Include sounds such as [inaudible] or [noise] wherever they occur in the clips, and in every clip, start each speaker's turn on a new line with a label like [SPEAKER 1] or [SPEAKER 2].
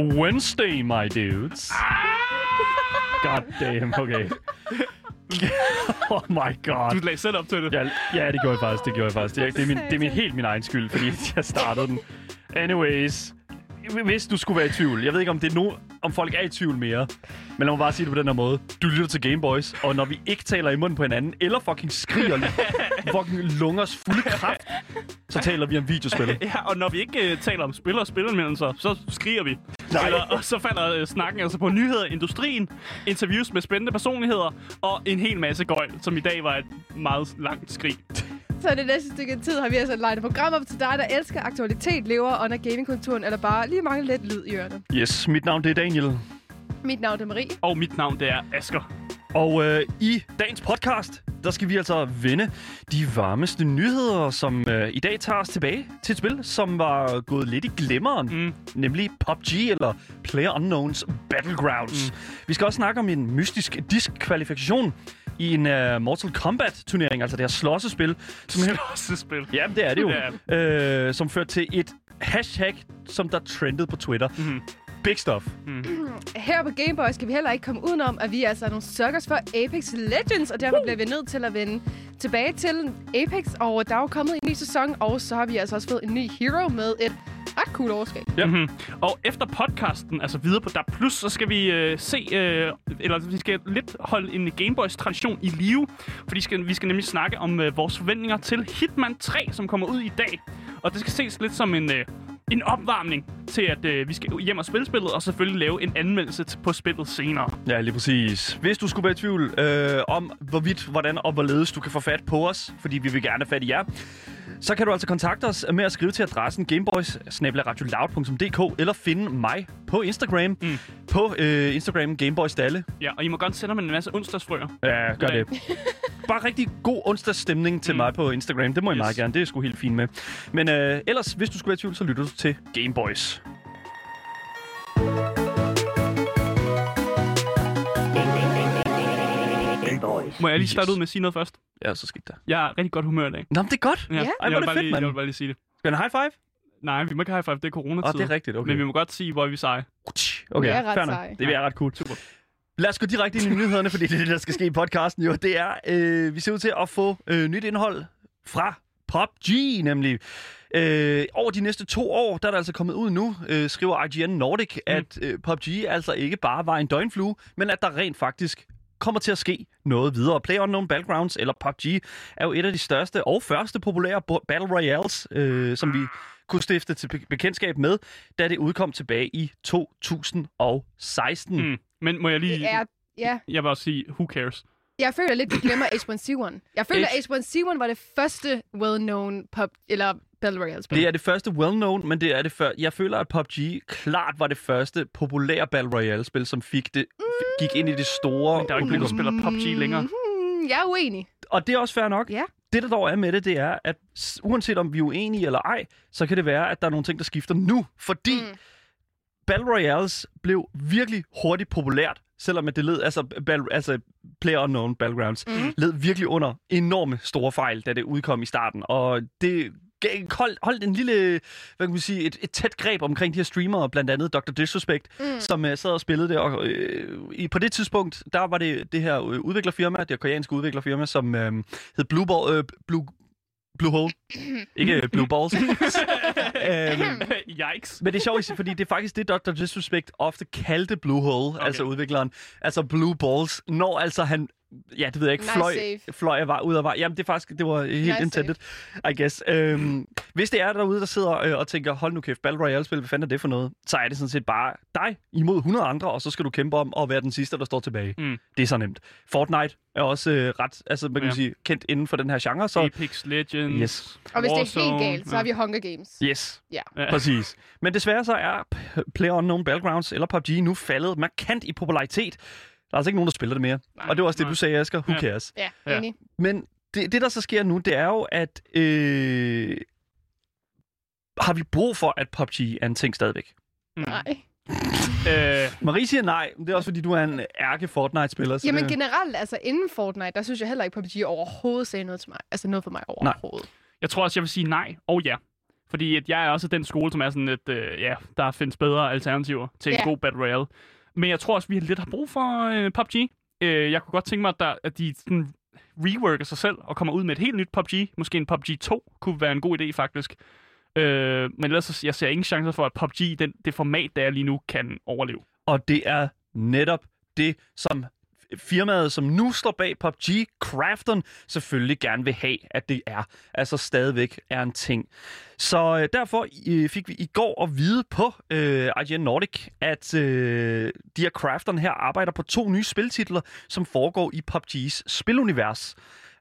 [SPEAKER 1] Wednesday, my dudes. God damn, okay. [laughs] oh my god.
[SPEAKER 2] Du lagde selv op til det.
[SPEAKER 1] Ja, ja, det gjorde jeg faktisk. Det gjorde jeg faktisk. Det er, det er, min, det er min, helt min egen skyld, fordi jeg startede den. Anyways, hvis du skulle være i tvivl, jeg ved ikke, om det er no, om folk er i tvivl mere, men lad mig bare sige det på den her måde. Du lytter til Gameboys, og når vi ikke taler i munden på hinanden, eller fucking skriger [laughs] fucking lungers fulde kraft, så taler vi om videospil. [laughs]
[SPEAKER 2] Ja, og når vi ikke uh, taler om spil og spillermeldelser, så skriger vi.
[SPEAKER 1] Nej.
[SPEAKER 2] Eller, og så falder uh, snakken altså på nyheder i industrien, interviews med spændende personligheder og en hel masse gøjl, som i dag var et meget langt skrig.
[SPEAKER 3] Så det næste stykke tid har vi altså lagt et program op til dig, der elsker aktualitet, lever under gamingkulturen, eller bare lige mange lidt lyd i ørerne.
[SPEAKER 1] Yes, mit navn det er Daniel.
[SPEAKER 3] Mit navn er Marie.
[SPEAKER 2] Og mit navn, det er Asker.
[SPEAKER 1] Og øh, i dagens podcast, der skal vi altså vende de varmeste nyheder, som øh, i dag tager os tilbage til et spil, som var gået lidt i glemmeren,
[SPEAKER 2] Mm.
[SPEAKER 1] nemlig PUBG, eller PlayerUnknown's Battlegrounds. Mm. Vi skal også snakke om en mystisk diskvalifikation i en uh, Mortal Kombat-turnering, altså det her slåssespil, som, [laughs]
[SPEAKER 2] Slåssespil.
[SPEAKER 1] ja, det er det jo,
[SPEAKER 2] Det
[SPEAKER 1] øh, som førte til et hashtag, som der trendede på Twitter.
[SPEAKER 2] Mhm.
[SPEAKER 1] Big stuff. [clears throat]
[SPEAKER 3] Her på Gameboy skal vi heller ikke komme udenom, at vi er altså nogle suckers for Apex Legends, og derfor bliver vi nødt til at vende tilbage til Apex, og der er jo kommet en ny sæson, og så har vi altså også fået en ny hero med et ret cool overskab.
[SPEAKER 1] Ja.
[SPEAKER 2] Mm-hmm. Og efter podcasten, altså videre på DAB+, så skal vi øh, se, øh, eller vi skal lidt holde en Gameboys-tradition i live, fordi skal, vi skal nemlig snakke om øh, vores forventninger til Hitman 3, som kommer ud i dag. Og det skal ses lidt som en, øh, en opvarmning til, at øh, vi skal hjem og spille spillet, og selvfølgelig lave en anmeldelse på spillet senere.
[SPEAKER 1] Ja, lige præcis. Hvis du skulle være i tvivl øh, om, hvorvidt, hvordan og hvorledes du kan få fat på os, fordi vi vil gerne have fat i jer, så kan du altså kontakte os med at skrive til adressen gameboys eller finde mig på Instagram. Mm. På øh, Instagram Gameboys Dalle.
[SPEAKER 2] Ja, og I må godt sende mig en masse onsdagsfrøer.
[SPEAKER 1] Ja, gør det. Bare rigtig god onsdagsstemning til mm. mig på Instagram. Det må I
[SPEAKER 2] Yes.
[SPEAKER 1] meget gerne. Det er sgu helt fint med. Men øh, ellers, hvis du skulle være i tvivl, så lytter du til Gameboys.
[SPEAKER 2] Må jeg lige
[SPEAKER 1] Yes.
[SPEAKER 2] starte ud med at sige noget først?
[SPEAKER 1] Ja, så skidt der.
[SPEAKER 2] Jeg er rigtig godt humør i dag.
[SPEAKER 1] Nå, men det er godt.
[SPEAKER 3] Ja.
[SPEAKER 1] Ej,
[SPEAKER 2] jeg, vil
[SPEAKER 1] det
[SPEAKER 2] bare
[SPEAKER 1] fedt,
[SPEAKER 2] lige,
[SPEAKER 1] mand.
[SPEAKER 2] jeg vil bare lige sige det.
[SPEAKER 1] Skal vi en high five?
[SPEAKER 2] Nej, vi må ikke high five, det er coronatid.
[SPEAKER 1] Åh, det er rigtigt, okay.
[SPEAKER 2] Men vi må godt sige, hvor vi er seje.
[SPEAKER 1] Okay,
[SPEAKER 3] Det er ret
[SPEAKER 1] fair nok.
[SPEAKER 3] sej.
[SPEAKER 1] Det er ret cool.
[SPEAKER 2] Super.
[SPEAKER 1] Lad os gå direkte ind i nyhederne, fordi det er det, der skal ske i podcasten. Jo, det er, øh, vi ser ud til at få øh, nyt indhold fra PUBG, nemlig. Øh, over de næste to år, der er der altså kommet ud nu, øh, skriver IGN Nordic, mm. at øh, PUBG altså ikke bare var en døgnflue, men at der rent faktisk kommer til at ske noget videre. PlayerUnknown Battlegrounds, eller PUBG, er jo et af de største og første populære Battle Royales, øh, som vi kunne stifte til be- bekendtskab med, da det udkom tilbage i 2016.
[SPEAKER 2] Mm. Men må jeg lige...
[SPEAKER 3] Det er, ja,
[SPEAKER 2] Jeg vil også sige, who cares?
[SPEAKER 3] jeg føler lidt, vi glemmer H1C1. Jeg føler,
[SPEAKER 2] H-
[SPEAKER 3] at H1C1 var det første well-known pub, eller Battle Royale-spil.
[SPEAKER 1] Det er det første well-known, men det er det før. Jeg føler, at PUBG klart var det første populære Battle Royale-spil, som fik det, f- gik ind i det store
[SPEAKER 2] Men der er jo ikke nogen, der spiller PUBG længere.
[SPEAKER 3] Mm, jeg er uenig.
[SPEAKER 1] Og det er også fair nok.
[SPEAKER 3] Ja.
[SPEAKER 1] Det, der dog er med det, det er, at uanset om vi er uenige eller ej, så kan det være, at der er nogle ting, der skifter nu. Fordi mm.
[SPEAKER 3] Mm.
[SPEAKER 1] Battle Royales blev virkelig hurtigt populært, selvom at det led, altså, battle, altså Player Battlegrounds,
[SPEAKER 3] Mhm.
[SPEAKER 1] led virkelig under enorme store fejl, da det udkom i starten. Og det holdt, holdt en lille, hvad kan man sige, et, et tæt greb omkring de her streamere, blandt andet Dr. Disrespect, mm. som uh, sad og spillede det. Og øh, i, på det tidspunkt, der var det det her øh, udviklerfirma, det her koreanske udviklerfirma, som øh, hed Blue, Ball, øh, Blue, Blue Hole. Ikke øh, Blue Balls. [laughs] øhm,
[SPEAKER 2] Yikes.
[SPEAKER 1] men det er sjovt, fordi det er faktisk det, Dr. Disrespect ofte kaldte Blue Hole, okay. altså udvikleren. Altså Blue Balls, når altså han, ja, det ved jeg ikke,
[SPEAKER 3] Nice
[SPEAKER 1] fløj,
[SPEAKER 3] save.
[SPEAKER 1] fløj var ud af vej. Jamen, det er faktisk, det var helt
[SPEAKER 3] Nice
[SPEAKER 1] intended, I guess. Øhm, hvis det er derude, der sidder øh, og tænker, hold nu kæft, Battle Royale-spil, hvad fanden er det for noget? Så er det sådan set bare dig imod 100 andre, og så skal du kæmpe om at være den sidste, der står tilbage.
[SPEAKER 2] Mm.
[SPEAKER 1] Det er så nemt. Fortnite er også øh, ret, altså man kan
[SPEAKER 2] Ja.
[SPEAKER 1] sige, kendt inden for den her genre, så
[SPEAKER 2] Apex Legends.
[SPEAKER 1] Yes.
[SPEAKER 3] Og hvis det er helt
[SPEAKER 2] Warzone.
[SPEAKER 3] galt, så har vi Hunger Games.
[SPEAKER 1] Yes,
[SPEAKER 3] Ja.
[SPEAKER 2] Ja.
[SPEAKER 1] præcis. Men desværre så er PlayerUnknown Battlegrounds eller PUBG nu faldet markant i popularitet. Der er altså ikke nogen, der spiller det mere.
[SPEAKER 3] Nej,
[SPEAKER 1] og det var også det,
[SPEAKER 2] nej.
[SPEAKER 1] du sagde, Asger. Who
[SPEAKER 2] Ja.
[SPEAKER 1] cares?
[SPEAKER 3] Ja,
[SPEAKER 2] Ja.
[SPEAKER 3] enig.
[SPEAKER 1] Men det, det, der så sker nu, det er jo, at øh, har vi brug for, at PUBG er en ting stadigvæk?
[SPEAKER 2] Mm.
[SPEAKER 3] Nej.
[SPEAKER 2] Øh,
[SPEAKER 1] Marie siger nej, men det er også fordi, du er en ærke Fortnite-spiller. så
[SPEAKER 3] Jamen
[SPEAKER 1] det...
[SPEAKER 3] generelt, altså inden Fortnite, der synes jeg heller ikke, PUBG overhovedet sagde noget til mig. Altså noget for mig overhovedet.
[SPEAKER 2] jeg tror også, jeg vil sige nej og ja. Fordi at jeg er også den skole, som er sådan lidt, øh, ja, der findes bedre alternativer til en
[SPEAKER 3] Ja.
[SPEAKER 2] god Battle Royale. Men jeg tror også, vi lidt har brug for øh, PUBG. Øh, jeg kunne godt tænke mig, at, der, at de sådan, reworker sig selv og kommer ud med et helt nyt PUBG. Måske en PUBG 2 kunne være en god idé, faktisk. Øh, men ellers, så- jeg ser ingen chancer for, at PUBG, den, det format, der er lige nu, kan overleve.
[SPEAKER 1] Og det er netop det, som firmaet, som nu står bag PUBG, Crafton, selvfølgelig gerne vil have, at det er. Altså stadigvæk er en ting. Så øh, derfor øh, fik vi i går at vide på øh, IGN Nordic, at øh, de her Crafton her arbejder på to nye spiltitler, som foregår i PUBG's spilunivers.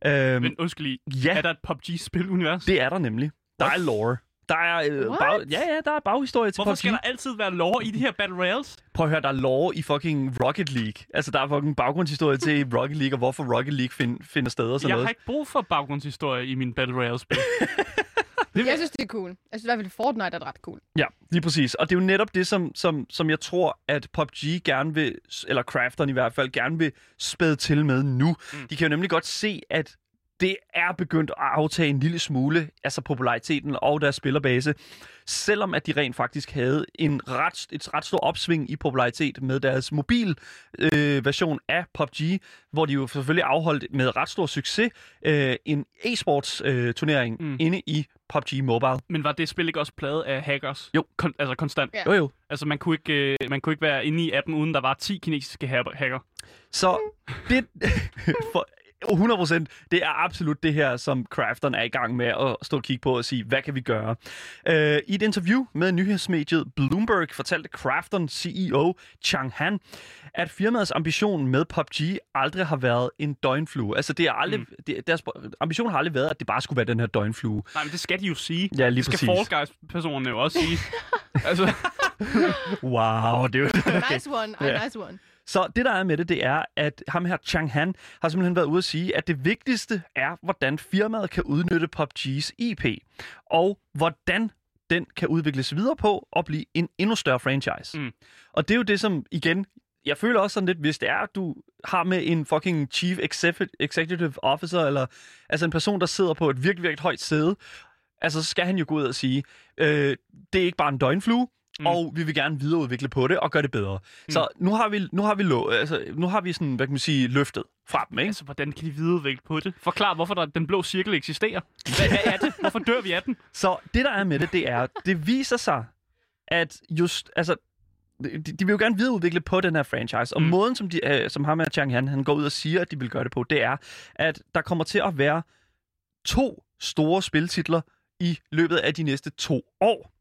[SPEAKER 1] Øh,
[SPEAKER 2] Men undskyld lige,
[SPEAKER 1] ja,
[SPEAKER 2] er der et PUBG-spilunivers?
[SPEAKER 1] det er der nemlig. Der er lore. Der er, øh,
[SPEAKER 3] What?
[SPEAKER 1] bag, ja, ja, der er baghistorie til
[SPEAKER 2] Hvorfor
[SPEAKER 1] PUBG.
[SPEAKER 2] skal der altid være lore i de her Battle Royales?
[SPEAKER 1] Prøv at høre, der er lore i fucking Rocket League. Altså, der er fucking baggrundshistorie til Rocket League, og hvorfor Rocket League find, finder sted og sådan
[SPEAKER 2] Jeg
[SPEAKER 1] noget.
[SPEAKER 2] har ikke brug for baggrundshistorie i min Battle Royale-spil. [laughs]
[SPEAKER 3] Jeg synes, det er cool. Jeg synes i hvert fald, Fortnite er ret cool.
[SPEAKER 1] Ja, lige præcis. Og det er jo netop det, som, som, som jeg tror, at PUBG gerne vil, eller Crafteren i hvert fald, gerne vil spæde til med nu. Mm. De kan jo nemlig godt se, at det er begyndt at aftage en lille smule, altså populariteten og deres spillerbase, selvom at de rent faktisk havde en ret, et ret stort opsving i popularitet med deres mobil øh, version af PUBG, hvor de jo selvfølgelig afholdt med ret stor succes øh, en e-sports øh, turnering
[SPEAKER 2] Mm.
[SPEAKER 1] inde i PUBG Mobile.
[SPEAKER 2] Men var det spil ikke også pladet af hackers?
[SPEAKER 1] Jo.
[SPEAKER 2] Kon- altså konstant.
[SPEAKER 3] Ja.
[SPEAKER 1] Jo jo,
[SPEAKER 2] Altså man kunne, ikke, øh, man kunne ikke være inde i appen, uden der var 10 kinesiske ha- hacker.
[SPEAKER 1] Så det, [laughs] [laughs] for 100%, det er absolut det her, som Crafteren er i gang med at stå og kigge på og sige, hvad kan vi gøre? Uh, I et interview med nyhedsmediet Bloomberg fortalte Crafteren CEO Chang Han, at firmaets ambition med PUBG aldrig har været en døgnflue. Altså det er aldrig, mm. det, deres ambition har aldrig været, at det bare skulle være den her døgnflue.
[SPEAKER 2] Nej, men det skal de jo sige.
[SPEAKER 1] Ja, lige
[SPEAKER 2] det skal
[SPEAKER 1] præcis.
[SPEAKER 2] Fall Guys-personerne jo også sige. [laughs] altså,
[SPEAKER 1] Wow, det er jo...
[SPEAKER 3] Nice one.
[SPEAKER 1] Ja.
[SPEAKER 3] nice one.
[SPEAKER 1] Så det, der er med det, det er, at ham her, Chang Han, har simpelthen været ude at sige, at det vigtigste er, hvordan firmaet kan udnytte PUBG's IP, og hvordan den kan udvikles videre på og blive en endnu større franchise.
[SPEAKER 2] Mm.
[SPEAKER 1] Og det er jo det, som igen, jeg føler også sådan lidt, hvis det er, at du har med en fucking chief execu- executive officer, eller altså en person, der sidder på et virkelig, virkelig højt sæde, altså så skal han jo gå ud og sige, øh, det er ikke bare en døgnflue.
[SPEAKER 2] Mm.
[SPEAKER 1] og vi vil gerne videreudvikle på det og gøre det bedre. Mm. Så nu har vi nu har vi lo- altså, nu har vi sådan, hvad kan man sige, løftet fra dem, ikke?
[SPEAKER 2] altså, hvordan kan de videreudvikle på det? Forklar, hvorfor der, den blå cirkel eksisterer. Hvad, hvad er det? Hvorfor dør vi af den? [laughs]
[SPEAKER 1] Så det der er med det, det er, det viser sig, at just, altså, de, de vil jo gerne videreudvikle på den her franchise, og
[SPEAKER 2] Mm.
[SPEAKER 1] måden, som, de, øh, som ham med Chang Han, han går ud og siger, at de vil gøre det på, det er, at der kommer til at være to store spiltitler i løbet af de næste to år.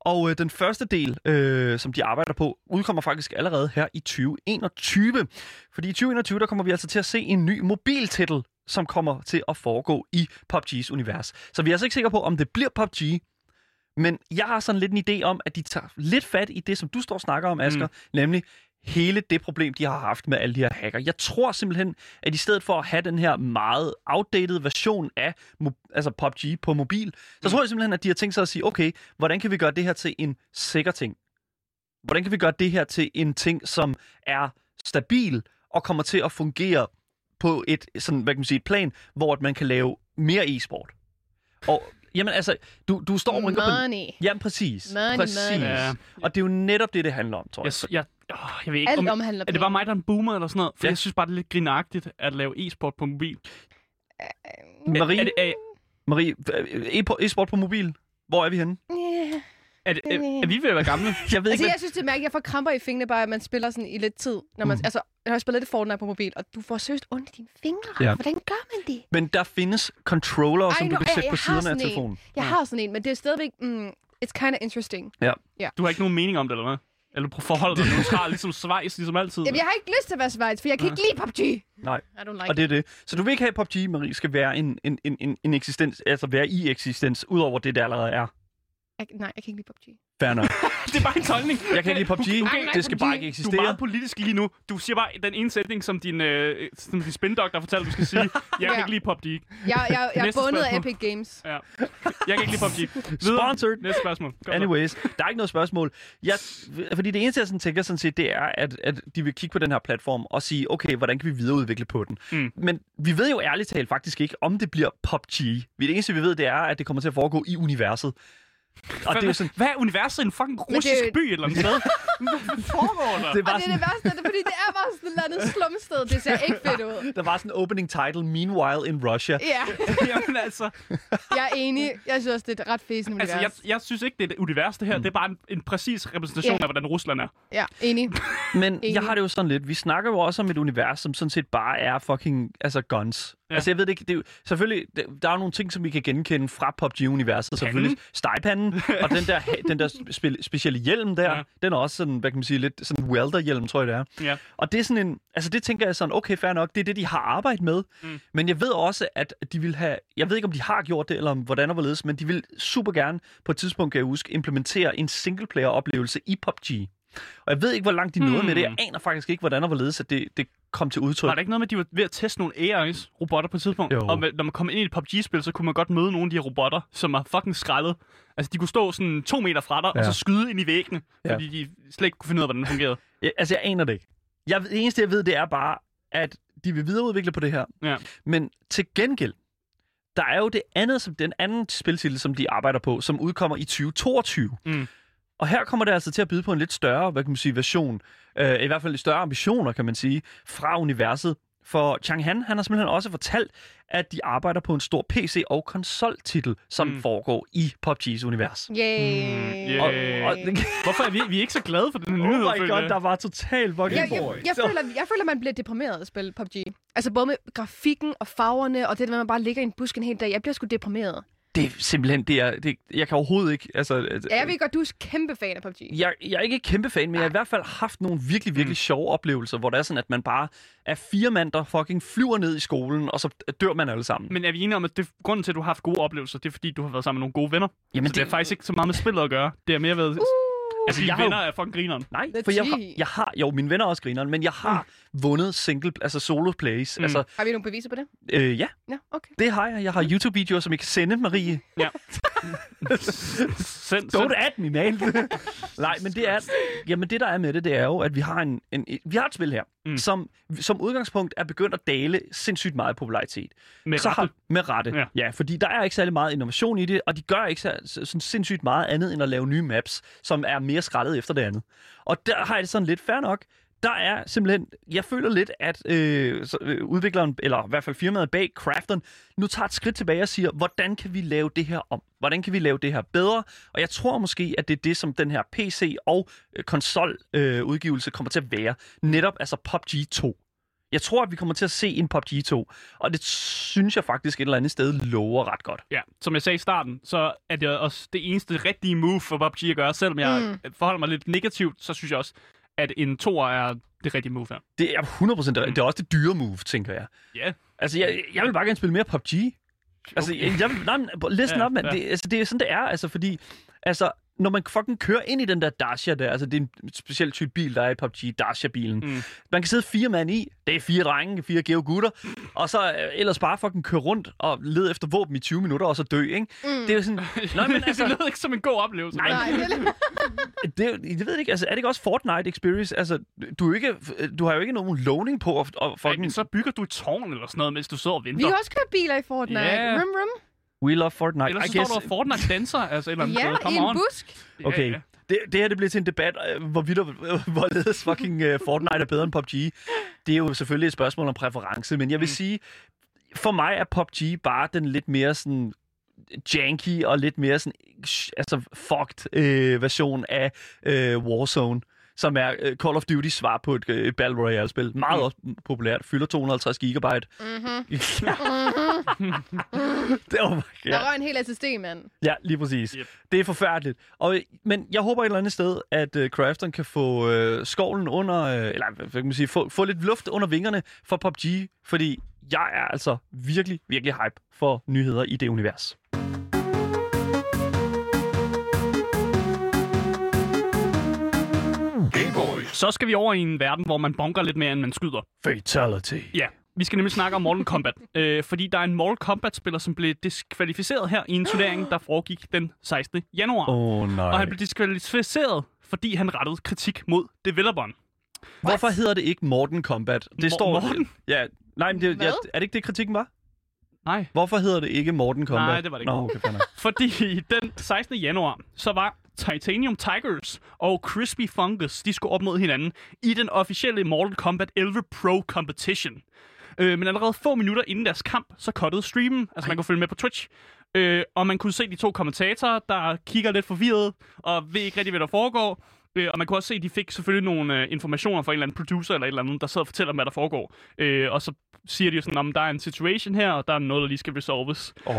[SPEAKER 1] Og øh, den første del, øh, som de arbejder på, udkommer faktisk allerede her i 2021. Fordi i 2021, der kommer vi altså til at se en ny mobiltitel, som kommer til at foregå i PUBG's univers. Så vi er altså ikke sikre på, om det bliver PUBG, men jeg har sådan lidt en idé om, at de tager lidt fat i det, som du står og snakker om, Asger, mm. nemlig hele det problem, de har haft med alle de her hacker. Jeg tror simpelthen, at i stedet for at have den her meget outdated version af altså PUBG på mobil, så tror jeg simpelthen, at de har tænkt sig at sige, okay, hvordan kan vi gøre det her til en sikker ting? Hvordan kan vi gøre det her til en ting, som er stabil og kommer til at fungere på et, sådan, hvad kan man sige, et plan, hvor man kan lave mere e-sport? Og jamen altså, du, du står og rynker på...
[SPEAKER 3] Money.
[SPEAKER 1] Jamen præcis.
[SPEAKER 3] Money,
[SPEAKER 1] præcis.
[SPEAKER 3] money.
[SPEAKER 2] Ja.
[SPEAKER 1] Og det er jo netop det, det handler om, tror jeg.
[SPEAKER 2] Jeg, jeg, jeg ved ikke,
[SPEAKER 3] Alt
[SPEAKER 2] om,
[SPEAKER 3] omhandler
[SPEAKER 2] er det bare mig, der er en boomer eller sådan noget? For
[SPEAKER 1] Ja.
[SPEAKER 2] jeg synes bare, det er lidt grinagtigt at lave e-sport på mobil.
[SPEAKER 1] Marie,
[SPEAKER 2] Er det, er,
[SPEAKER 1] Marie e- e-sport på mobil, hvor er vi henne?
[SPEAKER 3] Yeah.
[SPEAKER 2] er, det, er, er vi ved at være gamle? [laughs]
[SPEAKER 1] Jeg ved
[SPEAKER 3] Altså,
[SPEAKER 1] ikke,
[SPEAKER 3] jeg synes, det er mærkeligt. Jeg får kramper i fingrene bare, at man spiller sådan i lidt tid. Når man,
[SPEAKER 1] Mm.
[SPEAKER 3] altså, jeg har spillet lidt Fortnite på mobil, og du får seriøst ondt i dine fingre.
[SPEAKER 1] Ja.
[SPEAKER 3] Hvordan gør man det?
[SPEAKER 1] men der findes controller, som du kan sætte på siderne af telefonen.
[SPEAKER 3] Jeg har sådan en, men det er stadigvæk... Mm, it's kind of interesting.
[SPEAKER 2] Du har ikke nogen mening om det, eller hvad? Eller du forholder dig neutral, ligesom Schweiz, ligesom altid.
[SPEAKER 3] Jamen, jeg har ikke lyst til at være Schweiz, for jeg kan ikke lide PUBG.
[SPEAKER 1] Nej.
[SPEAKER 3] I don't like
[SPEAKER 1] Og det er det. Så du vil ikke have, at PUBG, Marie, skal være en, en, en, en, en eksistens, altså være i eksistens, udover det, der allerede er.
[SPEAKER 3] Jeg, nej, jeg kan ikke lide PUBG.
[SPEAKER 1] Fair nok. [laughs]
[SPEAKER 2] Det er bare en tolkning.
[SPEAKER 1] Jeg kan ikke lide PUBG. [laughs]
[SPEAKER 3] nej,
[SPEAKER 1] Det skal
[SPEAKER 3] PUBG.
[SPEAKER 1] bare ikke
[SPEAKER 2] Du er
[SPEAKER 1] eksistere.
[SPEAKER 2] meget politisk lige nu. Du siger bare den ene sætning, som din, øh, som din spindoktor fortæller, du skal sige. [laughs] Jeg kan
[SPEAKER 3] Ja.
[SPEAKER 2] ikke lide PUBG.
[SPEAKER 3] Jeg, jeg, jeg er bundet af. Epic Games.
[SPEAKER 2] Ja. Jeg kan ikke lide PUBG. Videre.
[SPEAKER 1] Sponsored.
[SPEAKER 2] Næste spørgsmål. Kom så.
[SPEAKER 1] Anyways, der er ikke noget spørgsmål. Jeg, fordi det eneste, jeg sådan tænker sådan set, det er, at, at de vil kigge på den her platform og sige, okay, hvordan kan vi videreudvikle på den?
[SPEAKER 2] Mm.
[SPEAKER 1] Men vi ved jo ærligt talt faktisk ikke, om det bliver PUBG. Det eneste, vi ved, det er, at det kommer til at foregå i universet. Og det er sådan,
[SPEAKER 2] Hvad er universet en fucking
[SPEAKER 3] det
[SPEAKER 2] russisk
[SPEAKER 3] jo-
[SPEAKER 2] by et eller andet sted? [laughs] Hvad foregår der?
[SPEAKER 1] det
[SPEAKER 3] Og
[SPEAKER 1] var
[SPEAKER 3] det er det
[SPEAKER 1] sådan,
[SPEAKER 3] værste, det er, fordi det er bare sådan et eller andet slumsted. Det ser ikke fedt ud. [laughs]
[SPEAKER 1] der var sådan en opening title, Meanwhile in Russia.
[SPEAKER 3] Ja, [laughs]
[SPEAKER 2] Jamen altså,
[SPEAKER 3] jeg er enig. Jeg synes også, det er et ret fæsen univers.
[SPEAKER 2] altså jeg, jeg synes ikke, det er det univers, det her. Det er bare en, en præcis repræsentation
[SPEAKER 3] Ja.
[SPEAKER 2] af, hvordan Rusland er.
[SPEAKER 3] Ja, enig.
[SPEAKER 1] Men
[SPEAKER 3] Enig.
[SPEAKER 1] jeg har det jo sådan lidt, vi snakker jo også om et univers, som sådan set bare er fucking, altså guns.
[SPEAKER 2] Ja.
[SPEAKER 1] Altså jeg ved det ikke, det er jo, selvfølgelig, der er jo nogle ting, som vi kan genkende fra PUBG-universet. Selvfølgelig stegpanden, og den der, den der spe, specielle hjelm der,
[SPEAKER 2] Ja.
[SPEAKER 1] den er også sådan, hvad kan man sige, lidt sådan welder-hjelm, tror jeg det er.
[SPEAKER 2] Ja.
[SPEAKER 1] Og det er sådan en, altså det tænker jeg sådan, okay, fair nok, det er det, de har arbejdet med.
[SPEAKER 2] Mm.
[SPEAKER 1] Men jeg ved også, at de vil have, jeg ved ikke, om de har gjort det, eller om hvordan og hvorledes, men de vil super gerne på et tidspunkt, kan jeg huske, implementere en singleplayer-oplevelse i PUBG. Og jeg ved ikke, hvor langt de nåede
[SPEAKER 2] Hmm.
[SPEAKER 1] med det. Jeg aner faktisk ikke, hvordan og hvorledes, at det, det kom til udtryk.
[SPEAKER 2] Var der ikke noget med, at de var ved at teste nogle AI's robotter på et tidspunkt?
[SPEAKER 1] Jo.
[SPEAKER 2] Og med- når man kommer ind i et PUBG-spil, så kunne man godt møde nogle af de her robotter, som er fucking skrællet. Altså, de kunne stå sådan to meter fra dig, ja. og
[SPEAKER 1] Ja.
[SPEAKER 2] så skyde ind i væggene,
[SPEAKER 1] Ja.
[SPEAKER 2] fordi de slet ikke kunne finde ud af, hvordan det fungerede.
[SPEAKER 1] Jeg, altså, jeg aner det ikke. Jeg, det eneste, jeg ved, det er bare, at de vil videreudvikle på det her.
[SPEAKER 2] Ja.
[SPEAKER 1] Men til gengæld, der er jo det andet, som den anden spiltitel, som de arbejder på, som udkommer i 2022.
[SPEAKER 2] Mm.
[SPEAKER 1] Og her kommer det altså til at byde på en lidt større, hvad kan man sige, version, øh, i hvert fald lidt større ambitioner, kan man sige, fra universet. For Chang Han, han har simpelthen også fortalt, at de arbejder på en stor PC- og konsoltitel, som
[SPEAKER 2] Mm.
[SPEAKER 1] mm. foregår i PUBG's univers.
[SPEAKER 3] Yay.
[SPEAKER 2] Mm, yeah.
[SPEAKER 1] Og, og, [laughs]
[SPEAKER 2] Hvorfor er vi, vi er ikke så glade for den
[SPEAKER 1] oh
[SPEAKER 2] nyhed?
[SPEAKER 1] my
[SPEAKER 2] føler
[SPEAKER 1] god, der var total fucking
[SPEAKER 3] Jeg, jeg,
[SPEAKER 1] boy.
[SPEAKER 3] jeg, føler, jeg føler, man bliver deprimeret af at spille PUBG. Altså både med grafikken og farverne, og det der, man bare ligger i en busk en hel dag. Jeg bliver sgu deprimeret.
[SPEAKER 1] Det er simpelthen, det er, det, jeg kan overhovedet ikke, altså...
[SPEAKER 3] Ja, jeg ved godt, du er kæmpe fan af PUBG.
[SPEAKER 1] jeg, jeg er ikke kæmpe fan, men jeg har i hvert fald haft nogle virkelig, virkelig
[SPEAKER 2] Mm.
[SPEAKER 1] sjove oplevelser, hvor det er sådan, at man bare er fire mand, der fucking flyver ned i skolen, og så dør man alle sammen.
[SPEAKER 2] Men er vi enige om, at det, grunden til, at du har haft gode oplevelser, det er, fordi du har været sammen med nogle gode venner?
[SPEAKER 1] Jamen,
[SPEAKER 2] så det, det er faktisk ikke så meget med spillet at gøre. Det er mere været... Uh, altså,
[SPEAKER 1] jeg har jo-
[SPEAKER 2] venner er fucking grineren.
[SPEAKER 1] Nej,
[SPEAKER 3] The
[SPEAKER 1] for jeg har, jeg har, jo, mine venner er også grineren, men jeg har vundet single, altså solo plays.
[SPEAKER 2] Mm.
[SPEAKER 1] Mm. Altså,
[SPEAKER 3] Har vi nogle beviser på det?
[SPEAKER 1] øh, ja,
[SPEAKER 3] Ja, okay.
[SPEAKER 1] det har jeg. Jeg har YouTube-videoer, som I kan sende, Marie.
[SPEAKER 2] Ja. Send,
[SPEAKER 1] Don't
[SPEAKER 2] send.
[SPEAKER 1] add me, man. Nej, men det er, jamen det der er med det, det er jo, at vi har, en, en, vi har et spil her,
[SPEAKER 2] Mm.
[SPEAKER 1] som som udgangspunkt er begyndt at dale sindssygt meget popularitet.
[SPEAKER 2] Med
[SPEAKER 1] så
[SPEAKER 2] rette.
[SPEAKER 1] Har, med rette,
[SPEAKER 2] Ja.
[SPEAKER 1] ja. Fordi der er ikke særlig meget innovation i det, og de gør ikke så, så, sådan sindssygt meget andet, end at lave nye maps, som er mere skrællet efter det andet. Og der har jeg det sådan lidt fair nok. Der er simpelthen, jeg føler lidt, at øh, så, øh, udvikleren, eller i hvert fald firmaet bag Crafton, nu tager et skridt tilbage og siger, hvordan kan vi lave det her om? Hvordan kan vi lave det her bedre? Og jeg tror måske, at det er det, som den her PC- og øh, konsoludgivelse øh, udgivelse kommer til at være. Netop altså PUBG 2. Jeg tror, at vi kommer til at se en PUBG 2, og det synes jeg faktisk et eller andet sted lover ret godt.
[SPEAKER 2] Ja, som jeg sagde i starten, så er det også det eneste rigtige move for PUBG at gøre. Selvom jeg mm. forholder mig lidt negativt, så synes jeg også, at en toer er det rigtige move her.
[SPEAKER 1] Det er 100% det, det er også det dyre move, tænker jeg.
[SPEAKER 2] Ja,
[SPEAKER 1] Altså, jeg, jeg vil bare gerne spille mere PUBG. Altså,
[SPEAKER 2] Okay.
[SPEAKER 1] jeg, jeg, nej, [laughs] listen
[SPEAKER 2] Ja,
[SPEAKER 1] up, mand.
[SPEAKER 2] ja.
[SPEAKER 1] Det, altså, det er sådan, det er, altså, fordi... Altså, når man fucking kører ind i den der Dacia der, altså det er en speciel type bil, der er i PUBG, Dacia-bilen.
[SPEAKER 2] Mm.
[SPEAKER 1] Man kan sidde fire mand i, det er fire drenge, fire geo gutter, og så øh, ellers bare fucking køre rundt og lede efter våben i 20 minutter, og så dø, ikke? Mm. Det er jo sådan... [laughs] Nej, men
[SPEAKER 2] det
[SPEAKER 1] altså,
[SPEAKER 2] lød ikke som en god oplevelse.
[SPEAKER 1] Nej,
[SPEAKER 3] Nej, det [laughs]
[SPEAKER 1] det, det ved jeg ikke, altså er det ikke også Fortnite Experience? Altså, du, er ikke, du har jo ikke nogen loading på, og, og fucking...
[SPEAKER 2] men så bygger du et tårn eller sådan noget, mens du sidder og
[SPEAKER 3] Vi
[SPEAKER 2] venter.
[SPEAKER 3] har også kørt biler i Fortnite.
[SPEAKER 2] Ja.
[SPEAKER 3] Rum, rum.
[SPEAKER 1] We love Fortnite.
[SPEAKER 2] Ellers
[SPEAKER 1] I
[SPEAKER 2] så står
[SPEAKER 1] guess,
[SPEAKER 2] der Fortnite danser, altså et eller andet
[SPEAKER 3] Ja,
[SPEAKER 2] sted.
[SPEAKER 3] i en
[SPEAKER 2] on.
[SPEAKER 3] busk.
[SPEAKER 1] Okay.
[SPEAKER 2] ja.
[SPEAKER 1] Det, det her det bliver til en debat, øh, hvorvidt og hvorledes fucking uh, Fortnite er bedre end PUBG. Det er jo selvfølgelig et spørgsmål om præference, men jeg vil
[SPEAKER 2] Mm.
[SPEAKER 1] mm. sige, for mig er PUBG bare den lidt mere sådan janky og lidt mere sådan, altså fucked øh, version af øh, Warzone som er øh, Call of Duty svar på et, øh, et Battle Royale-spil. Meget
[SPEAKER 2] Mm.
[SPEAKER 1] også populært. Fylder 250 gigabyte.
[SPEAKER 3] Mm-hmm. [laughs]
[SPEAKER 1] det var,
[SPEAKER 3] Der
[SPEAKER 1] ja.
[SPEAKER 3] røg en hel SSD, mand.
[SPEAKER 1] Ja, lige præcis.
[SPEAKER 2] Yep.
[SPEAKER 1] Yep. Det er forfærdeligt. Og, men jeg håber et eller andet sted, at uh, Crafton kan få uh, skovlen under, uh, eller hvad kan man sige, få, få lidt luft under vingerne for PUBG, fordi jeg er altså virkelig, virkelig hype for nyheder i det univers.
[SPEAKER 2] Så skal vi over i en verden, hvor man bonker lidt mere, end man skyder.
[SPEAKER 1] Fatality.
[SPEAKER 2] Ja, vi skal nemlig snakke om Mortal Kombat. [laughs] øh, fordi der er en Mortal Kombat-spiller, som blev diskvalificeret her i en turnering, der foregik den 16. januar.
[SPEAKER 1] Åh, oh, nej.
[SPEAKER 2] Og han blev diskvalificeret, fordi han rettede kritik mod developeren.
[SPEAKER 1] Hvorfor hedder det ikke Morten Combat? Det
[SPEAKER 2] Mor-
[SPEAKER 1] står...
[SPEAKER 2] Morten?
[SPEAKER 1] Ja, nej, men det, ja, er det ikke det, kritikken var?
[SPEAKER 2] Nej.
[SPEAKER 1] Hvorfor hedder det ikke Morten Combat?
[SPEAKER 2] Nej, det var det ikke.
[SPEAKER 1] Nå, okay. [laughs]
[SPEAKER 2] Fordi den 16. januar, så var Titanium Tigers og Crispy Fungus, de skulle op mod hinanden i den officielle Mortal Kombat 11 Pro Competition. Øh, men allerede få minutter inden deres kamp, så cuttede streamen. Altså man kunne følge med på Twitch. Øh, og man kunne se de to kommentatorer, der kigger lidt forvirret og ved ikke rigtig, hvad der foregår. Øh, og man kunne også se, at de fik selvfølgelig nogle øh, informationer fra en eller anden producer eller et eller andet, der sidder og fortæller, hvad der foregår. Øh, og så siger de jo sådan, at der er en situation her, og der er noget, der lige skal resolves.
[SPEAKER 1] Åh,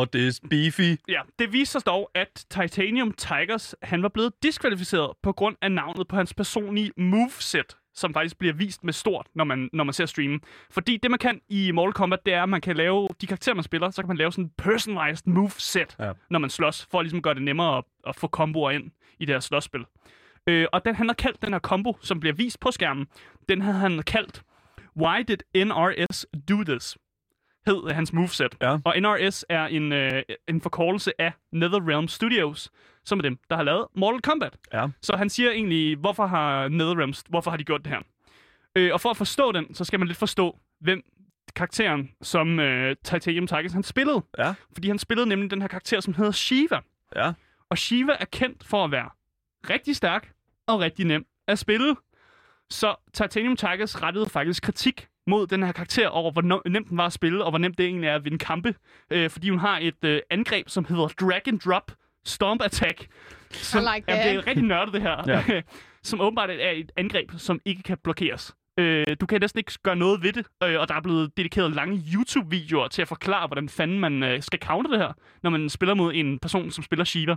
[SPEAKER 1] oh, det er beefy.
[SPEAKER 2] Ja, det viser sig dog, at Titanium Tigers, han var blevet diskvalificeret på grund af navnet på hans personlige moveset, som faktisk bliver vist med stort, når man, når man ser streamen. Fordi det, man kan i Mortal Kombat, det er, at man kan lave de karakterer, man spiller, så kan man lave sådan en personalized moveset,
[SPEAKER 1] Ja.
[SPEAKER 2] når man slås, for at ligesom gøre det nemmere at, at få komboer ind i det her slåsspil. Øh, og den, han har kaldt den her combo, som bliver vist på skærmen, den havde han kaldt Why did NRS do this? hed hans moveset.
[SPEAKER 1] Ja.
[SPEAKER 2] Og NRS er en, øh, en forkortelse af NetherRealm Studios, som er dem, der har lavet Mortal Kombat.
[SPEAKER 1] Ja.
[SPEAKER 2] Så han siger egentlig, hvorfor har NetherRealm, hvorfor har de gjort det her? Øh, og for at forstå den, så skal man lidt forstå, hvem karakteren, som øh, Titanium Tigers, han spillede.
[SPEAKER 1] Ja.
[SPEAKER 2] Fordi han spillede nemlig den her karakter, som hedder Shiva.
[SPEAKER 1] Ja.
[SPEAKER 2] Og Shiva er kendt for at være rigtig stærk og rigtig nem at spille. Så Titanium Tigers rettede faktisk kritik mod den her karakter over, hvor nemt den var at spille, og hvor nemt det egentlig er at vinde kampe. Øh, fordi hun har et øh, angreb, som hedder Drag and Drop Stomp Attack. Som,
[SPEAKER 3] I like
[SPEAKER 2] jamen, det er
[SPEAKER 3] that.
[SPEAKER 2] rigtig nørdet, det her.
[SPEAKER 1] Ja. [laughs]
[SPEAKER 2] som åbenbart er et angreb, som ikke kan blokeres. Øh, du kan næsten ikke gøre noget ved det, øh, og der er blevet dedikeret lange YouTube-videoer til at forklare, hvordan fanden man øh, skal counter det her, når man spiller mod en person, som spiller Shiva.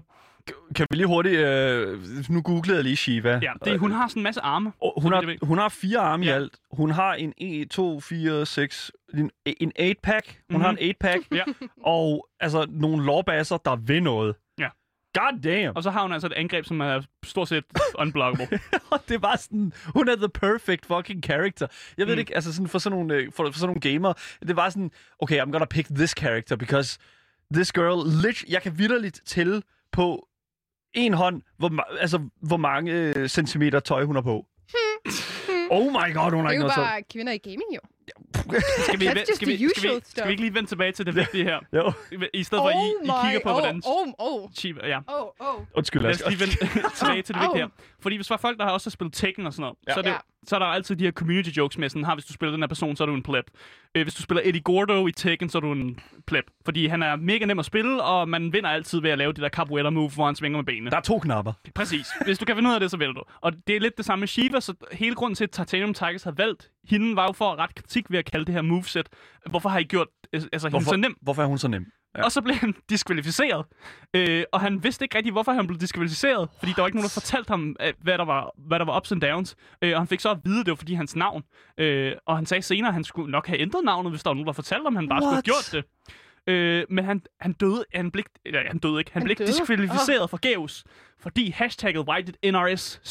[SPEAKER 1] Kan vi lige hurtigt... Øh, nu googlede jeg lige Shiva.
[SPEAKER 2] Ja, det, hun har sådan en masse arme.
[SPEAKER 1] Og hun, har, hun har fire arme
[SPEAKER 2] Ja.
[SPEAKER 1] i alt. Hun har en 1, 2, 4, 6... En, en 8-pack. Hun
[SPEAKER 2] Mhm.
[SPEAKER 1] har en 8-pack.
[SPEAKER 2] Ja.
[SPEAKER 1] Og altså nogle lårbasser, der vil noget. God damn.
[SPEAKER 2] Og så har hun altså et angreb, som er stort set unblockable.
[SPEAKER 1] Og [laughs] det var sådan, hun er the perfect fucking character. Jeg ved
[SPEAKER 2] Mm.
[SPEAKER 1] ikke, altså sådan for sådan nogle, øh, for, for sådan nogle gamer, det var sådan, okay, I'm gonna pick this character, because this girl, lit, jeg kan vidderligt tælle på en hånd, hvor, altså, hvor mange øh, centimeter tøj hun har på. oh my god, hun har
[SPEAKER 3] Det er
[SPEAKER 1] ikke
[SPEAKER 3] jo
[SPEAKER 1] noget tøj.
[SPEAKER 3] bare kvinder i gaming, jo.
[SPEAKER 2] Skal vi,
[SPEAKER 3] That's
[SPEAKER 2] skal,
[SPEAKER 3] just
[SPEAKER 2] skal, vi, skal, vi, skal vi ikke lige vende tilbage til det vigtige her?
[SPEAKER 1] Jo,
[SPEAKER 2] I stedet for, at I, I kigger på,
[SPEAKER 3] oh,
[SPEAKER 2] hvordan
[SPEAKER 3] Oh, oh,
[SPEAKER 2] Shiva... Ja.
[SPEAKER 3] oh, oh.
[SPEAKER 1] undskyld,
[SPEAKER 2] Lad os lige vende [laughs] tilbage til det vigtige her. Fordi hvis der er folk, der har også spillet Tekken og sådan noget,
[SPEAKER 1] Ja.
[SPEAKER 2] så, er det,
[SPEAKER 3] Ja.
[SPEAKER 2] så er der altid de her community jokes med sådan, har hvis du spiller den her person, så er du en pleb. Øh, hvis du spiller Eddie Gordo i Tekken, så er du en pleb. Fordi han er mega nem at spille, og man vinder altid ved at lave det der capoeira move, hvor han svinger med benene.
[SPEAKER 1] Der er to knapper.
[SPEAKER 2] Præcis. Hvis du kan finde ud af det, så vælger du. Og det er lidt det samme med Shiva, så hele grunden til, at Titanium Tigers har valgt hende, var jo for at rette kritik ved at kalde det her moveset. Hvorfor har I gjort altså, hende
[SPEAKER 1] Hvorfor,
[SPEAKER 2] så nem?
[SPEAKER 1] hvorfor er hun så nem? Ja.
[SPEAKER 2] Og så blev han diskvalificeret. Øh, og han vidste ikke rigtig, hvorfor han blev diskvalificeret. Fordi der var ikke nogen, der fortalte ham, øh, hvad der var, hvad der var ups and downs. Øh, og han fik så at vide, at det var fordi hans navn. Øh, og han sagde senere, at han skulle nok have ændret navnet, hvis der var nogen, der fortalte ham, at han bare
[SPEAKER 1] What?
[SPEAKER 2] skulle have gjort det. Øh, men han, han døde, han blev, eller, han døde ikke, han,
[SPEAKER 3] Han
[SPEAKER 2] blev
[SPEAKER 3] døde?
[SPEAKER 2] diskvalificeret forgæves. Fordi hashtagget Why did NRS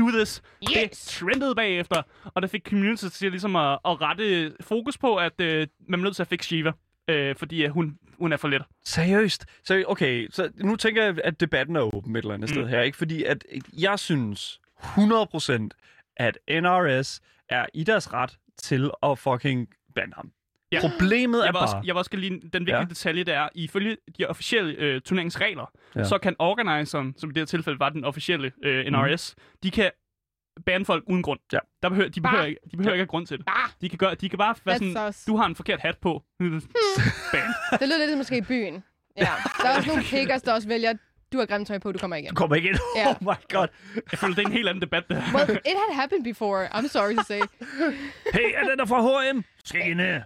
[SPEAKER 2] do this? Det
[SPEAKER 3] Yes!
[SPEAKER 2] trendede bagefter, og det fik community til ligesom at, at rette fokus på, at øh, man er nødt til at fikse Shiva. Øh, fordi øh, hun, hun er for let.
[SPEAKER 1] Seriøst? Så okay, så nu tænker jeg, at debatten er åben et eller andet mm. sted her, ikke? Fordi at jeg synes 100% at NRS er i deres ret til at fucking bande ham.
[SPEAKER 2] Ja.
[SPEAKER 1] Problemet er
[SPEAKER 2] Jeg vil,
[SPEAKER 1] bare...
[SPEAKER 2] også, jeg vil også lige, den vigtige
[SPEAKER 1] Ja.
[SPEAKER 2] ja. detalje, der er, ifølge de officielle øh, turneringsregler,
[SPEAKER 1] Ja.
[SPEAKER 2] ja. så kan organiseren, som i det her tilfælde var den officielle øh, NRS, de kan bande folk uden grund.
[SPEAKER 1] Ja.
[SPEAKER 2] Der behøver, de behøver, ikke, de behøver ikke have grund til det.
[SPEAKER 3] Bah,
[SPEAKER 2] De kan, gøre, de kan bare være
[SPEAKER 3] That's
[SPEAKER 2] sådan,
[SPEAKER 3] sus.
[SPEAKER 2] du har en forkert hat på. [laughs] Band.
[SPEAKER 3] det lyder lidt som måske i byen. Ja, der er også nogle [laughs] pickers, der også vælger, du har grimt tøj på, du kommer igen.
[SPEAKER 1] Du kommer ikke ind.
[SPEAKER 3] Ja. [laughs]
[SPEAKER 1] Oh my god.
[SPEAKER 2] Jeg føler, det er en helt anden debat, det her.
[SPEAKER 3] Well, it had happened before. I'm sorry to say. [laughs]
[SPEAKER 1] Hey, er den der fra H&M? Her.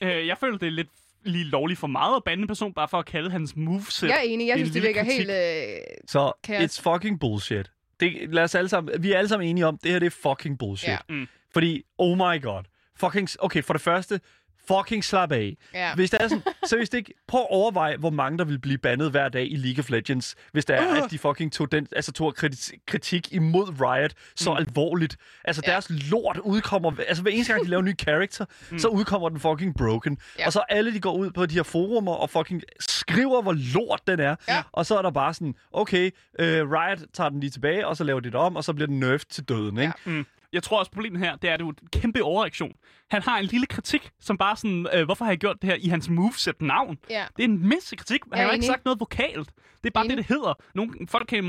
[SPEAKER 1] [laughs]
[SPEAKER 2] Øh, jeg føler, det er lidt lige lovligt for meget at bande en person, bare for at kalde hans moveset.
[SPEAKER 3] Jeg er enig. Jeg
[SPEAKER 2] en
[SPEAKER 3] synes, det virker helt... Øh...
[SPEAKER 1] Så
[SPEAKER 3] Kaos.
[SPEAKER 1] it's fucking bullshit. Det, lad os alle sammen, vi er alle sammen enige om, det her det er fucking bullshit.
[SPEAKER 3] Ja.
[SPEAKER 2] Mm.
[SPEAKER 1] Fordi, oh my god. Fucking, okay, for det første, fucking slap af.
[SPEAKER 3] Ja.
[SPEAKER 1] Hvis det er sådan, [laughs] seriøst ikke, prøv at overveje, hvor mange der vil blive bandet hver dag i League of Legends, hvis det er, at de fucking tog, den, altså tog kriti- kritik imod Riot så mm. alvorligt. Altså
[SPEAKER 3] Ja.
[SPEAKER 1] deres lort udkommer, altså hver eneste gang de laver en ny character, mm. så udkommer den fucking broken.
[SPEAKER 3] Ja.
[SPEAKER 1] Og så alle de går ud på de her forumer og fucking skriver, hvor lort den er.
[SPEAKER 3] Ja.
[SPEAKER 1] Og så er der bare sådan, okay, øh, Riot tager den lige tilbage, og så laver de det om, og så bliver den nerfed til døden, ikke?
[SPEAKER 2] Mm. Jeg tror også, problemet her, det er, at det er jo en kæmpe overreaktion. Han har en lille kritik, som bare sådan, øh, hvorfor har jeg gjort det her i hans moveset navn?
[SPEAKER 3] Ja.
[SPEAKER 2] Det er en mindste kritik. Han
[SPEAKER 3] Jeg
[SPEAKER 2] har ikke sagt noget vokalt. Det er bare
[SPEAKER 3] Enig.
[SPEAKER 2] det, det hedder. Nogle folk kan,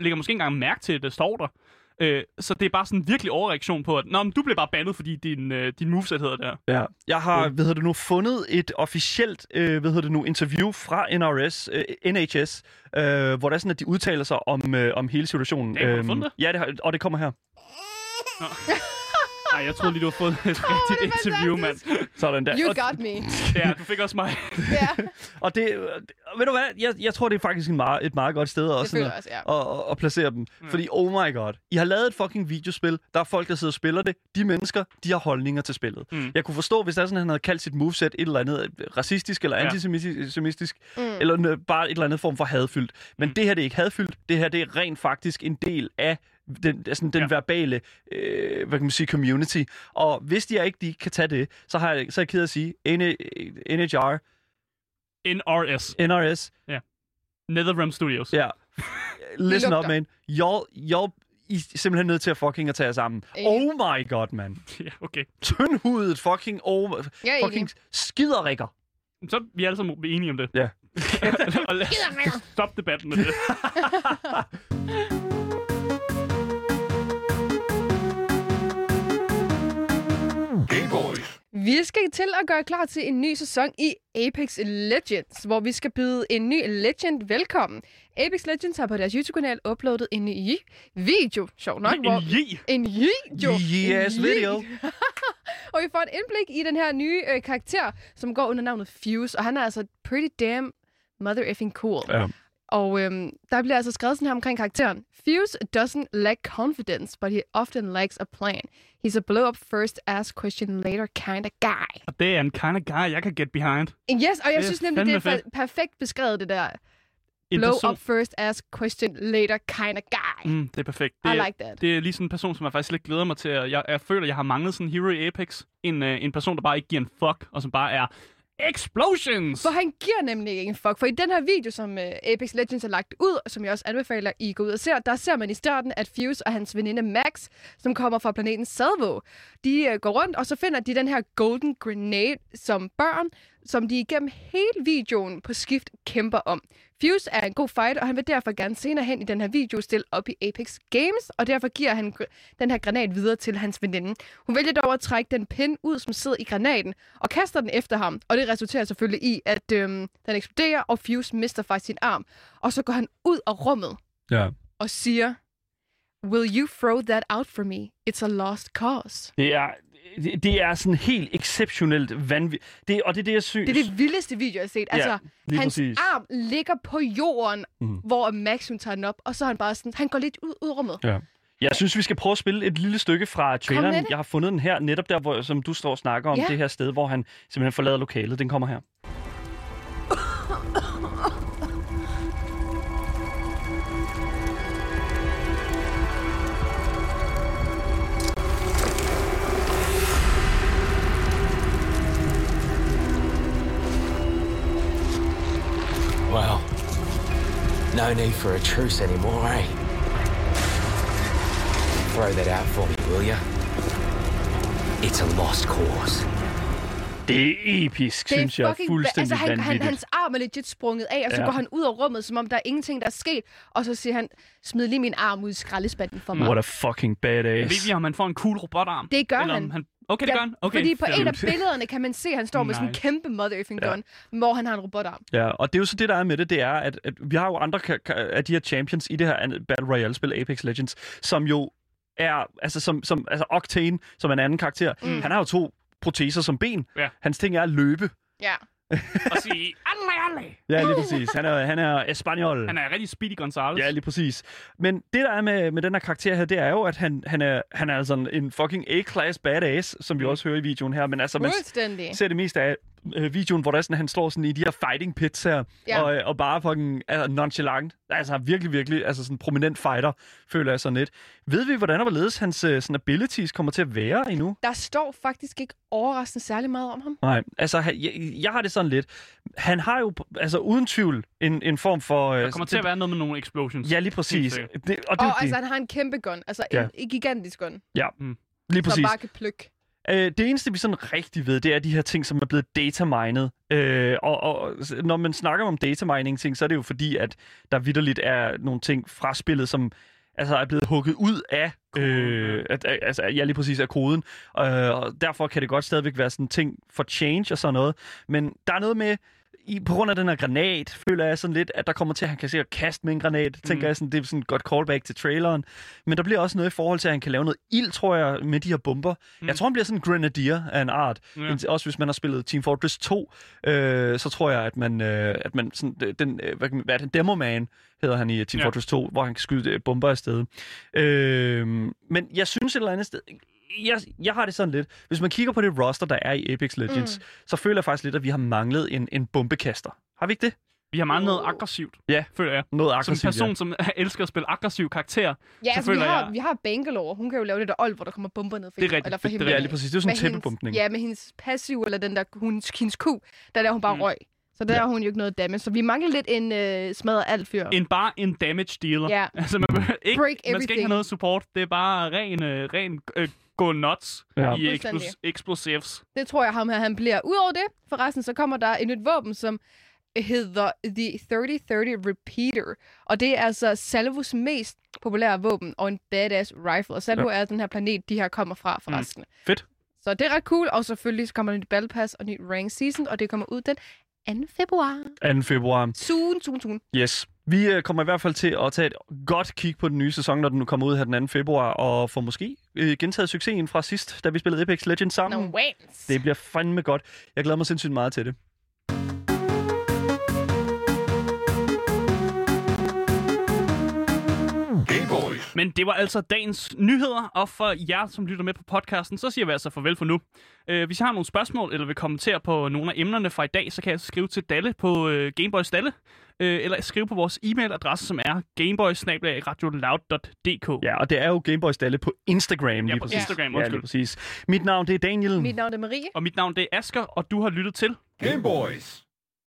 [SPEAKER 2] lægger måske ikke engang mærke til, at det står der. Øh, så det er bare sådan en virkelig overreaktion på, at Nå, men du bliver bare bandet, fordi din, øh, din moveset hedder det her.
[SPEAKER 1] Ja. Jeg har, hvad hedder det nu, fundet et officielt, øh, hvad hedder det nu, interview fra NRS, øh, NHS, øh, hvor der er sådan, at de udtaler sig om, øh, om hele situationen.
[SPEAKER 2] Damn, har du fundet det?
[SPEAKER 1] Ja, det har, og det kommer her.
[SPEAKER 2] Nej, jeg troede lige, du havde fået et rigtigt
[SPEAKER 3] det er
[SPEAKER 2] interview, mand.
[SPEAKER 1] Sådan der.
[SPEAKER 3] You got me.
[SPEAKER 2] Ja, du fik også mig.
[SPEAKER 3] Ja, [laughs]
[SPEAKER 1] og det, øh, ved du hvad, jeg, jeg tror, det er faktisk en meget, et meget godt sted også, sådan
[SPEAKER 3] også, ja.
[SPEAKER 1] at, at, at placere dem. Mm. Fordi, oh my god, I har lavet et fucking videospil. Der er folk, der sidder og spiller det. De mennesker, de har holdninger til spillet.
[SPEAKER 2] Mm.
[SPEAKER 1] Jeg kunne forstå, hvis der er sådan, han havde kaldt sit moveset et eller andet øh, racistisk eller
[SPEAKER 2] Ja.
[SPEAKER 1] antisemitisk,
[SPEAKER 3] Mm.
[SPEAKER 1] eller bare et eller andet form for hadfyldt. Men
[SPEAKER 2] Mm.
[SPEAKER 1] det her det er ikke hadfyldt. Det her det er rent faktisk en del af den, altså den
[SPEAKER 2] Ja.
[SPEAKER 1] ja. verbale øh, hvad kan man sige, community. Og hvis de ikke de kan tage det, så, har jeg, så er jeg ked at sige, NHR,
[SPEAKER 2] NRS.
[SPEAKER 1] NRS,
[SPEAKER 2] Netherrealm Studios.
[SPEAKER 1] ja, [laughs] listen up, man. Y'all, y'all I er simpelthen nødt til at fucking at tage jer sammen.
[SPEAKER 3] Enig.
[SPEAKER 1] Oh my god, man.
[SPEAKER 2] Ja, okay.
[SPEAKER 1] Tyndhudet fucking, oh,
[SPEAKER 3] er
[SPEAKER 1] fucking skiderikker.
[SPEAKER 2] Så er vi alle sammen enige om det.
[SPEAKER 1] Ja. [laughs]
[SPEAKER 2] Og lad os stoppe debatten med det. [laughs]
[SPEAKER 3] Vi skal til at gøre klar til en ny sæson i Apex Legends, hvor vi skal byde en ny legend velkommen. Apex Legends har på deres YouTube-kanal uploadet en ny video, sjov nok, hvor...
[SPEAKER 2] En J.
[SPEAKER 3] En video.
[SPEAKER 1] Yes,
[SPEAKER 3] En
[SPEAKER 1] video. [laughs]
[SPEAKER 3] og vi får et indblik i den her nye øh, karakter, som går under navnet Fuse, og han er altså pretty damn mother effing cool.
[SPEAKER 1] Ja.
[SPEAKER 3] Og øhm, der bliver altså skrevet sådan her omkring karakteren. Fuse doesn't lack confidence, but he often lacks a plan. He's a blow up first, ask question later kind of guy.
[SPEAKER 2] Og det er en kind of guy, jeg kan get behind.
[SPEAKER 3] Yes, og jeg
[SPEAKER 2] Det
[SPEAKER 3] synes nemlig, det er fa- perfekt beskrevet, det der.
[SPEAKER 2] En
[SPEAKER 3] Blow
[SPEAKER 2] person,
[SPEAKER 3] up first, ask question later kind of guy.
[SPEAKER 2] Mm, det er perfekt. Det
[SPEAKER 3] I like that.
[SPEAKER 2] det er lige sådan en person, som jeg faktisk lidt glæder mig til. Jeg, jeg føler, jeg har manglet sådan en hero i Apex. En, øh, en person, der bare ikke giver en fuck, og som bare er explosions!
[SPEAKER 3] For han giver nemlig ikke en fuck. For i den her video, som uh, Apex Legends har lagt ud, som jeg også anbefaler, I går ud og ser, der ser man i starten, at Fuse og hans veninde Max, som kommer fra planeten Salvo, de uh, går rundt, og så finder de den her Golden Grenade som børn, som de igennem hele videoen på skift kæmper om. Fuse er en god fighter, og han vil derfor gerne senere hen i den her video stille op i Apex Games, og derfor giver han den her granat videre til hans veninde. Hun vælger dog at trække den pind ud, som sidder i granaten, og kaster den efter ham, og det resulterer selvfølgelig i, at øhm, den eksploderer, og Fuse mister faktisk sin arm. Og så går han ud af rummet
[SPEAKER 1] Ja.
[SPEAKER 3] og siger, Will you throw that out for me? It's a lost cause.
[SPEAKER 1] Det er, det, det er sådan helt exceptionelt vanvittigt. Det, og det er det, jeg synes.
[SPEAKER 3] Det er det vildeste video, jeg har set. Altså,
[SPEAKER 1] lige
[SPEAKER 3] hans
[SPEAKER 1] præcis.
[SPEAKER 3] arm ligger på jorden, mm. hvor Max hun tager den op, og så er han bare sådan, han går lidt ud, ud rummet.
[SPEAKER 1] Ja. Jeg synes, vi skal prøve at spille et lille stykke fra traileren. Jeg har fundet den her, netop der, hvor, som du står og snakker om,
[SPEAKER 3] Ja.
[SPEAKER 1] det her sted, hvor han simpelthen forlader lokalet. Den kommer her.
[SPEAKER 4] No need for a truce anymore, eh? Throw that out for me, will ya? It's a lost cause.
[SPEAKER 1] Det er episk,
[SPEAKER 3] Det er
[SPEAKER 1] synes jeg.
[SPEAKER 3] fucking...
[SPEAKER 1] Fuldstændig
[SPEAKER 3] altså, han, han, hans arm er legit sprunget af, og så
[SPEAKER 1] Ja.
[SPEAKER 3] går han ud af rummet, som om der er ingenting, der er sket. Og så siger han, smid lige min arm ud i skraldespanden for mig.
[SPEAKER 1] What a fucking badass.
[SPEAKER 2] Ved vi, om han får en cool robotarm?
[SPEAKER 3] Det gør
[SPEAKER 2] Eller
[SPEAKER 3] han.
[SPEAKER 2] om han. Okay, det gør han. Okay.
[SPEAKER 3] Fordi på
[SPEAKER 2] fair.
[SPEAKER 3] en af billederne kan man se, at han står med sådan en
[SPEAKER 2] Nice.
[SPEAKER 3] kæmpe mother effing
[SPEAKER 1] Ja.
[SPEAKER 3] gun, hvor han har en robotarm.
[SPEAKER 1] Ja, og det er jo så det, der er med det, det er, at, at vi har jo andre af de her champions i det her Battle Royale-spil, Apex Legends, som jo er, altså som, som altså Octane, som er en anden karakter, mm. han har jo to proteser som ben.
[SPEAKER 2] Ja.
[SPEAKER 1] Hans ting er at løbe.
[SPEAKER 3] Ja.
[SPEAKER 2] Og sige, alle, alle. [laughs]
[SPEAKER 1] Ja, lige præcis. Han er, han er espanol.
[SPEAKER 2] Han er rigtig Speedy Gonzales.
[SPEAKER 1] Ja, lige præcis. Men det, der er med, med den her karakter her, det er jo, at han, han, er, han er sådan en fucking A-class badass, som vi
[SPEAKER 2] Mm.
[SPEAKER 1] også hører i videoen her. Men altså, man ser det mest af øh, videoen, hvor der er sådan, han står sådan i de her fighting pits her,
[SPEAKER 3] Ja.
[SPEAKER 1] og, øh, og bare fucking altså, nonchalant. Altså virkelig, virkelig, altså sådan en prominent fighter, føler jeg sådan lidt. Ved vi, hvordan og hvorledes hans øh, sådan abilities kommer til at være endnu?
[SPEAKER 3] Der står faktisk ikke overraskende særlig meget om ham.
[SPEAKER 1] Nej, altså jeg, jeg har det sådan lidt. Han har jo altså uden tvivl en, en form for... øh,
[SPEAKER 2] Der kommer til at være noget med nogle explosions.
[SPEAKER 1] Ja, lige præcis. Det, og det,
[SPEAKER 3] Og
[SPEAKER 1] er
[SPEAKER 3] altså,
[SPEAKER 1] det,
[SPEAKER 3] han har en kæmpe gun. Altså,
[SPEAKER 1] Ja.
[SPEAKER 3] en, en gigantisk gun,
[SPEAKER 1] lige
[SPEAKER 3] som
[SPEAKER 1] præcis.
[SPEAKER 3] bare kan plukke.
[SPEAKER 1] Øh, det eneste, vi sådan rigtig ved, det er de her ting, som er blevet datamined. Øh, og, og når man snakker om datamining ting, så er det jo fordi, at der vidderligt er nogle ting fra spillet, som altså er blevet hugget ud af, øh, at, altså, ja, lige præcis af koden. Øh, og derfor kan det godt stadigvæk være sådan ting for change og sådan noget. Men der er noget med, i, på grund af den her granat, føler jeg sådan lidt, at der kommer til, at han kan se at kaste med en granat. Mm. Tænker jeg sådan, det er sådan et godt callback til traileren. Men der bliver også noget i forhold til, at han kan lave noget ild, tror jeg, med de her bomber. Mm. Jeg tror, han bliver sådan en grenadier af en art.
[SPEAKER 2] Ja.
[SPEAKER 1] Også hvis man har spillet Team Fortress 2, øh, så tror jeg, at man, øh, at man sådan, den, øh, hvad, hvad er det, Demo Man hedder han i Team
[SPEAKER 2] Ja.
[SPEAKER 1] ja. Fortress 2, hvor han kan skyde øh, bomber afsted. Øh, men jeg synes et eller andet sted, jeg, jeg har det sådan lidt, hvis man kigger på det roster, der er i Apex Legends, mm. så føler jeg faktisk lidt, at vi har manglet en, en bombekaster. Har vi ikke det?
[SPEAKER 2] Vi har meget noget aggressivt,
[SPEAKER 1] Ja.
[SPEAKER 2] føler jeg.
[SPEAKER 1] Noget
[SPEAKER 2] Som en
[SPEAKER 1] aggressivt,
[SPEAKER 2] person,
[SPEAKER 1] ja.
[SPEAKER 2] som elsker at spille aggressiv karakter.
[SPEAKER 3] Ja, altså, vi,
[SPEAKER 2] føler
[SPEAKER 3] har,
[SPEAKER 2] jeg-
[SPEAKER 3] vi har Bangalore. Hun kan jo lave det der old, hvor der kommer bomber ned for
[SPEAKER 2] Det er rigtigt.
[SPEAKER 3] Eller for
[SPEAKER 2] Det- det er
[SPEAKER 1] lige præcis. Det er sådan en tæppebumpning.
[SPEAKER 3] Ja, med hendes passiv, eller den der hendes, hendes ku, der laver hun bare
[SPEAKER 2] Mm.
[SPEAKER 3] røg. Så der
[SPEAKER 1] Ja.
[SPEAKER 3] har hun jo ikke noget damage. Så vi mangler lidt en øh, smadret alt fyr.
[SPEAKER 2] En bare en damage dealer.
[SPEAKER 3] Ja. [laughs]
[SPEAKER 2] Altså, man, ikke,
[SPEAKER 3] Break
[SPEAKER 2] man skal ikke have noget support. Det er bare ren, øh, ren øh, go nuts
[SPEAKER 1] Ja.
[SPEAKER 2] i explos- explosives.
[SPEAKER 3] Det tror jeg, ham her, han bliver. Udover det, forresten, så kommer der et nyt våben, som hedder The 3030 Repeater. Og det er altså Salvos mest populære våben og en badass rifle. Og Salvo ja. er den her planet, de her kommer fra, forresten. Mm.
[SPEAKER 1] Fedt.
[SPEAKER 3] Så det er ret cool. Og selvfølgelig så kommer der nyt Battle Pass og nyt Rank Season, og det kommer ud den 2. februar.
[SPEAKER 1] 2. februar.
[SPEAKER 3] Soon, soon, soon.
[SPEAKER 1] Yes. Vi øh, kommer i hvert fald til at tage et godt kig på den nye sæson, når den nu kommer ud her den 2. februar, og får måske øh, gentaget succesen fra sidst, da vi spillede Apex Legends sammen.
[SPEAKER 3] No.
[SPEAKER 1] Det bliver fandme godt. Jeg glæder mig sindssygt meget til det.
[SPEAKER 2] Men det var altså dagens nyheder, og for jer, som lytter med på podcasten, så siger vi altså farvel for nu. Øh, hvis I har nogle spørgsmål, eller vil kommentere på nogle af emnerne fra i dag, så kan jeg skrive til Dalle på øh, Gameboy Dalle, øh, eller skrive på vores e-mailadresse, som er gameboy.radioloud.dk.
[SPEAKER 1] Ja, og det er jo Gameboys Dalle på Instagram.
[SPEAKER 2] Ja,
[SPEAKER 1] lige
[SPEAKER 2] på
[SPEAKER 1] præcis.
[SPEAKER 2] Instagram,
[SPEAKER 1] Ja,
[SPEAKER 2] undskyld.
[SPEAKER 1] lige præcis. Mit navn, det er Daniel.
[SPEAKER 3] Mit navn er Marie.
[SPEAKER 2] Og mit navn det er Asker, og du har lyttet til
[SPEAKER 5] Game Boys.